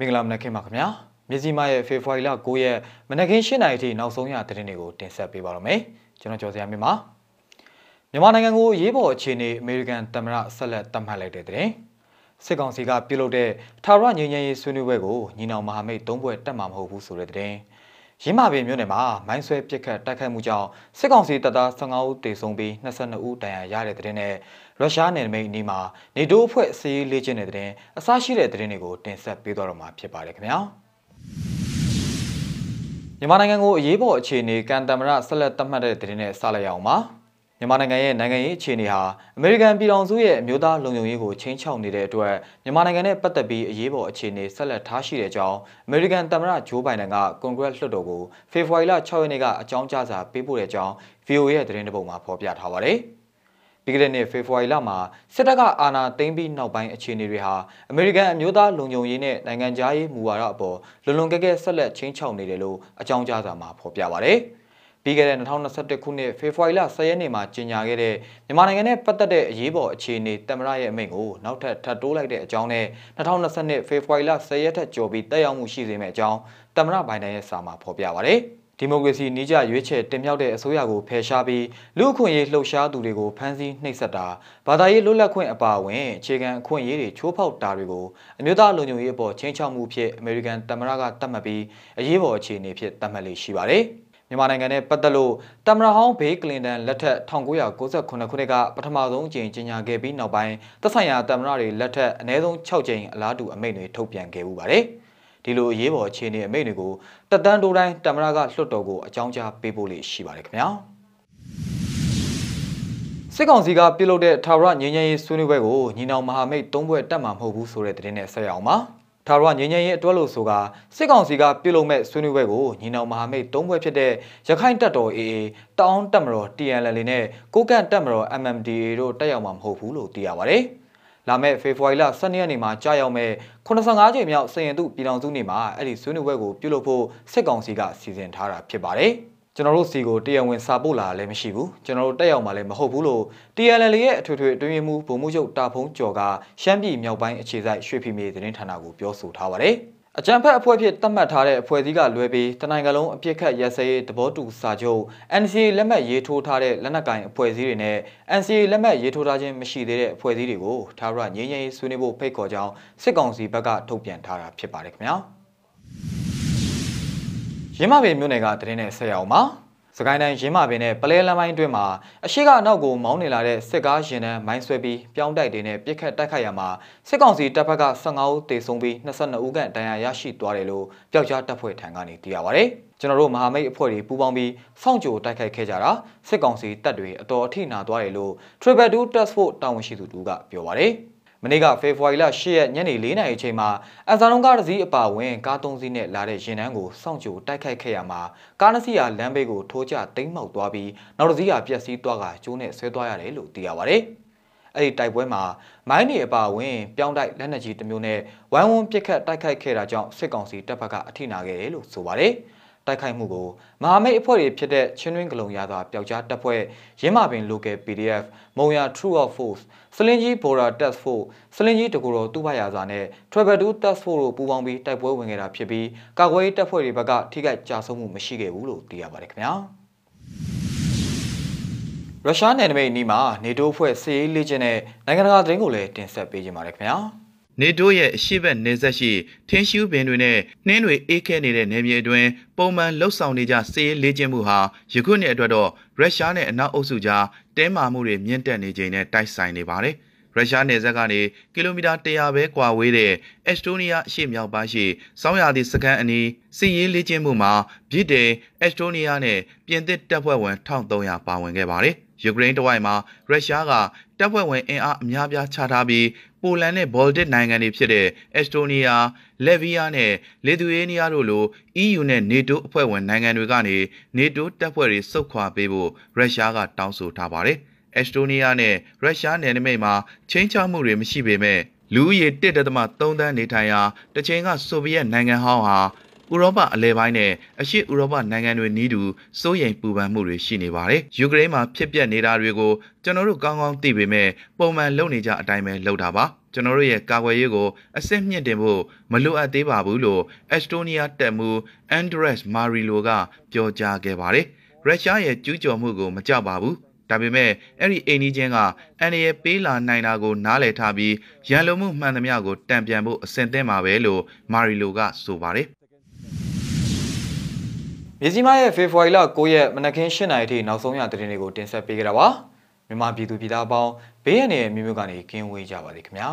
မင်္ဂလာမနက်ခင်းပါခင်ဗျာမြစီမရဲ့ဖေဖော်ဝါရီလ9ရက်မနက်ခင်း7:00နာရီထိနောက်ဆုံးရသတင်းတွေကိုတင်ဆက်ပေးပါတော့မယ်ကျွန်တော်ကျော်စရာမြင့်ပါမြန်မာနိုင်ငံကိုရေးပေါ်အခြေအနေအမေရိကန်သမ္မတဆက်လက်တတ်မှတ်လိုက်တဲ့သတင်းစစ်ကောင်စီကပြုလုပ်တဲ့ထာဝရငြိမ်းချမ်းရေးဆွေးနွေးပွဲကိုညီနောင်မဟာမိတ်၃ဘွဲ့တက်မှာမဟုတ်ဘူးဆိုတဲ့သတင်းရင်းမာပင်မြို့နယ်မှာမိုင်းဆွဲပစ်ခတ်တိုက်ခိုက်မှုကြောင့်စစ်ကောင်စီတပ်သား15ဦးသေဆုံးပြီး22ဦးဒဏ်ရာရတဲ့တဲ့နဲ့ ရုရှားနယ်နိမိတ်အနီးမှာနေတိုးအဖွဲ့စီးရေးလေ့ကျင့်တဲ့တဲ့အစရှိတဲ့တဲ့တွေကိုတင်ဆက်ပေးတော့မှာဖြစ်ပါတယ်ခင်ဗျာမြန်မာနိုင်ငံကိုအရေးပေါ်အခြေအနေကန်တမရဆက်လက်သတ်မှတ်တဲ့တဲ့နဲ့စလိုက်ရအောင်ပါမြန်မာနိုင်ငံရဲ့နိုင်ငံရေးအခြေအနေဟာအမေရိကန်ပြည်ထောင်စုရဲ့အမျိုးသားလုံခြုံရေးကိုချင်းချောက်နေတဲ့အတွက်မြန်မာနိုင်ငံနဲ့ပတ်သက်ပြီးအရေးပေါ်အခြေအနေဆက်လက်ထားရှိတဲ့အကြောင်းအမေရိကန်သမ္မတဂျိုးဘိုင်ဒန်ကကွန်ဂရက်လွှတ်တော်ကိုဖေဖော်ဝါရီလ6ရက်နေ့ကအကြောင်းကြားစာပေးပို့တဲ့အကြောင်း VOA ရဲ့သတင်းတပုတ်မှာဖော်ပြထားပါတယ်။ ပြီးခဲ့တဲ့နှစ်ဖေဖော်ဝါရီလမှာစစ်တပ်ကအာဏာသိမ်းပြီးနောက်ပိုင်းအခြေအနေတွေဟာအမေရိကန်အမျိုးသားလုံခြုံရေးနဲ့နိုင်ငံခြားရေးမူဝါဒအပေါ်လွန်လွန်ကဲကဲဆက်လက်ချင်းချောက်နေတယ်လို့အကြောင်းကြားစာမှာဖော်ပြပါတယ်။ပြီးခဲ့တဲ့2021ခုနှစ်ဖေဖော်ဝါရီလ10ရက်နေ့မှာကြေညာခဲ့တဲ့မြန်မာနိုင်ငံနဲ့ပတ်သက်တဲ့အရေးပေါ်အခြေအနေတမရရဲ့အမိန့်ကိုနောက်ထပ်ထပ်တိုးလိုက်တဲ့အကြောင်းနဲ့2022ဖေဖော်ဝါရီလ10ရက်ထက်ကျော်ပြီးတက်ရောက်မှုရှိစေမယ့်အကြောင်းတမရဘိုင်ဒန်ရဲ့စာမှာဖော်ပြပါဗျ။ ဒီမိုကရေစီနှီးကြရွေးချယ်တင်မြှောက်တဲ့အစိုးရကိုဖယ်ရှားပြီးလူအခွင့်အရေးလှုပ်ရှားသူတွေကိုဖမ်းဆီးနှိပ်စက်တာဘာသာရေးလွတ်လပ်ခွင့်အပါအဝင်အခြေခံအခွင့်အရေးတွေချိုးဖောက်တာတွေကိုအမျိုးသားလုံခြုံရေးအပေါ်ချင်းချောက်မှုဖြစ်အမေရိကန်သမ္မတကတတ်မှတ်ပြီးအရေးပေါ်အခြေအနေဖြစ်တတ်မှတ်လေးရှိပါတယ်။မြန်မာနိုင်ငံနဲ့ပတ်သက်လို့တမရဟောင်းဘေးကလင်တန်လက်ထက်1998ခုနှစ်ကပထမဆုံးအကြိမ်ကြေညာခဲ့ပြီးနောက်ပိုင်းသက်ဆိုင်ရာတမရတွေလက်ထက်အနည်းဆုံး6ကြိမ်အလားတူအမိန့်တွေထုတ်ပြန်ခဲ့မှုပါတယ်။ ဒီလိုအရေးပေါ်အခြေအနေအမိန့်တွေကိုတက်တန်းတိုးတိုင်းတမရကလွှတ်တော်ကိုအကြောင်းကြားပေးဖို့လေးရှိပါတယ်ခင်ဗျာ။စစ်ကောင်စီကပြုလုပ်တဲ့ထာဝရငြိမ်းချမ်းရေးဆွေးနွေးပွဲကိုညီနောင်မဟာမိတ်၃ဘွဲ့တက်မှာမဟုတ်ဘူးဆိုတဲ့သတင်းနဲ့ဆက်ရအောင်ပါ။ထာဝရငြိမ်းချမ်းရေးအတွက်လို့ဆိုကစစ်ကောင်စီကပြုလုပ်မဲ့ဆွေးနွေးပွဲကိုညီနောင်မဟာမိတ်၃ဘွဲ့ဖြစ်တဲ့ရခိုင်တပ်တော် AA တောင်းတပ်မတော် TNL နဲ့ကိုကန့်တပ်မတော် MMDA တို့တက်ရောက်မှာမဟုတ်ဘူးလို့သိရပါဗျ။ လာမယ့်ဖေဖော်ဝါရီလ12ရက်နေ့မှာကြာရောက်မဲ့85ကြိမ်မြောက်စည်ရင်သူပြည်တော်စုနေ့မှာအဲ့ဒီဆွေးနွေးပွဲကိုပြုလုပ်ဖို့စစ်ကောင်စီကစီစဉ်ထားတာဖြစ်ပါတယ်။ကျွန်တော်တို့စီကိုတရားဝင်စာပို့လာလည်းမရှိဘူးကျွန်တော်တို့တက်ရောက်မှလည်းမဟုတ်ဘူးလို့ TNL ရဲ့အထွေထွေအတွင်းရေးမှူးဗိုလ်မှူးချုပ်တာဖုံးကျော်ကရှမ်းပြည်မြောက်ပိုင်းအခြေစိုက်ရွှေဖီမြေသတင်းဌာနကိုပြောဆိုထားပါတယ် အကြံဖက်အဖွဲ့ဖြစ်သတ်မှတ်ထားတဲ့အဖွဲ့အစည်းကလွဲပြီးတနိုင်ငံလုံးအပြစ်ခတ်ရစဲရေးသဘောတူစာချုပ် NCA လက်မှတ်ရေးထိုးထားတဲ့လက်နက်ကင်အဖွဲ့အစည်းတွေနဲ့ NCA လက်မှတ်ရေးထိုးထားခြင်းမရှိသေးတဲ့အဖွဲ့အစည်းတွေကိုထာဝရငြိမ်းချမ်းရေးဆွေးနွေးဖို့ဖိတ်ခေါ်ကြောင်းစစ်ကောင်စီဘက်ကထုတ်ပြန်ထားတာဖြစ်ပါတယ်ခင်ဗျာ။ရင်းမပင်မြို့နယ်ကတရင်နဲ့ဆက်ရအောင်ပါ စကိုင်းတိုင်းရင်းမပင်နဲ့ပလဲလမ်းပိုင်းအတွင်းမှာအရှိကအနောက်ကိုမောင်းနေလာတဲ့စစ်ကားရင်တန်းမိုင်းဆွဲပြီးပြောင်းတိုက်တွေနဲ့ပြစ်ခတ်တိုက်ခိုက်ရမှာစစ်ကောင်စီတပ်ဖက်က15ဦးသေဆုံးပြီး22ဦးခန့်ဒဏ်ရာရရှိသွားတယ်လို့ပျောက်ကြားတပ်ဖွဲ့ထံကနေသိရပါဗျ။ကျွန်တော်တို့မဟာမိတ်အဖွဲ့တွေပူးပေါင်းပြီးစောင့်ကြိုတိုက်ခိုက်ခဲ့ကြတာစစ်ကောင်စီတပ်တွေအတော်အထိနာသွားတယ်လို့ Triple 2 Task Force တာဝန်ရှိသူတူကပြောပါဗျ။ မနေ့ကဖေဖော်ဝါရီလ10ရက်ညနေ4နာရီအချိန်မှာအဇာလုံးကားတစ်စီးအပါဝင်ကား၃စီးနဲ့လာတဲ့ရင်နှန်းကိုစောင့်ကြိုတိုက်ခိုက်ခဲ့ရမှာကားနှစ်စီးဟာလမ်းဘေးကိုထိုးကျတိမ်းမှောက်သွားပြီးနောက်တစ်စီးဟာပျက်စီးသွားကကျိုးနဲ့ဆွဲသွားရတယ်လို့သိရပါဗျ။အဲ့ဒီတိုက်ပွဲမှာမိုင်းနေအပါဝင်ပြောင်းတိုက်လက်နက်ကြီးတစ်မျိုးနဲ့ဝိုင်းဝန်းပစ်ခတ်တိုက်ခိုက်ခဲ့တာကြောင့်စစ်ကောင်စီတပ်ဖက်ကအထိနာခဲ့တယ်လို့ဆိုပါတယ်။ တိုက်ခိုက်မှုကိုမဟာမိတ်အဖွဲ့တွေဖြစ်တဲ့ချင်းတွင်းကလုံရသာပျောက်ကြားတပ်ဖွဲ့ရင်းမာပင် local PDF မုံရ True of Force စလင်ကြီး Bora Task Force စလင်ကြီးတကူတော်တူပါရာစာနဲ့ Travel 2 Task Force တို့ပူးပေါင်းပြီးတိုက်ပွဲဝင်ခဲ့တာဖြစ်ပြီးကာကွယ်ရေးတပ်ဖွဲ့တွေဘက်ကထိခိုက်ကြဆုံးမှုမရှိခဲ့ဘူးလို့သိရပါတယ်ခင်ဗျာရုရှားနယ်နိမိတ်နီးမှာနေတိုးဖွဲ့စစ်ရေးလေ့ကျင့်တဲ့နိုင်ငံတကာသတင်းကိုလည်းတင်ဆက်ပေးကြပါမယ်ခင်ဗျာ။ နေတိုးရဲ့အရှိတ်နေဆက်ရှိထင်းရှူးပင်တွေနဲ့နှင်းတွေအေးခဲနေတဲ့နယ်မြေအတွင်းပုံမှန်လှုပ်ဆောင်နေကြစေးလေးချင်းမှုဟာယခုနှစ်အတွက်တော့ရုရှားနဲ့အနောက်အုပ်စုကြားတဲမာမှုတွေမြင့်တက်နေချိန်နဲ့တိုက်ဆိုင်နေပါတယ်။ရုရှားနယ်စပ်ကနေကီလိုမီတာ100ပဲကွာဝေးတဲ့အက်စတိုးနီးယားအရှေ့မြောက်ပိုင်းရှိစောင်းရသည့်စခန်းအနီးစစ်ရေးလေ့ကျင့်မှုမှာဗြိတိန်အက်စတိုးနီးယားနဲ့ပြင်သစ်တပ်ဖွဲ့ဝင်1300ပါဝင်ခဲ့ပါတယ်။ ယူကရိန်းတဝိုက်မှာရုရှားကတပ်ဖွဲ့ဝင်အင်အားအများပြားချထားပြီးပိုလန်နဲ့ဘော်လ်တစ်နိုင်ငံတွေဖြစ်တဲ့အက်စတိုးနီးယား၊လက်ဗီးယားနဲ့လစ်သူယေးနီးယားတို့လို EU နဲ့ NATO အဖွဲ့ဝင်နိုင်ငံတွေကနေ NATO တပ်ဖွဲ့တွေစုခွာပေးဖို့ရုရှားကတောင်းဆိုထားပါတယ်။အက်စတိုးနီးယားနဲ့ရုရှားနယ်နိမိတ်မှာချင်းချောက်မှုတွေမရှိပေမဲ့လူဦးရေ1.3သန်းနေထိုင်ရာတချိန်ကဆိုဗီယက်နိုင်ငံဟောင်းဟာ ဥရောပအလဲပိုင်းနဲ့အရှေ့ဥရောပနိုင်ငံတွေနီးတူစိုးရိမ်ပူပန်မှုတွေရှိနေပါတယ်။ယူကရိန်းမှာဖြစ်ပျက်နေတာတွေကိုကျွန်တော်တို့ကောင်းကောင်းသိပေမဲ့ပုံမှန်လုပ်နေကြအတိုင်းပဲလုပ်တာပါ။ကျွန်တော်တို့ရဲ့ကာကွယ်ရေးကိုအစစ်မြင့်တင်ဖို့မလိုအပ်သေးပါဘူးလို့အက်စတိုးနီးယားတပ်မှူးအန်ဒရက်မာရီလိုကပြောကြားခဲ့ပါတယ်။ရုရှားရဲ့ကျူးကျော်မှုကိုမကြောက်ပါဘူး။ဒါပေမဲ့အဲ့ဒီအိမ်နီးချင်းကအန်ရပေးလာနိုင်တာကိုနားလည်ထားပြီးရန်လိုမှုမှန်သမျှကိုတံပြန်ဖို့အဆင်သင့်ပါပဲလို့မာရီလိုကဆိုပါတယ်။ မြေကြီးမရဲ့ဖေဖော်ဝါရီလ9ရက်မနက်ခင်း7:00နာရီထိနောက်ဆုံးရသတင်းတွေကိုတင်ဆက်ပေးကြတာပါမြန်မာပြည်သူပြည်သားအပေါင်းဘေးရန်ရဲ့မြို့မြို့ကနေကင်းဝေးကြပါစေခင်ဗျာ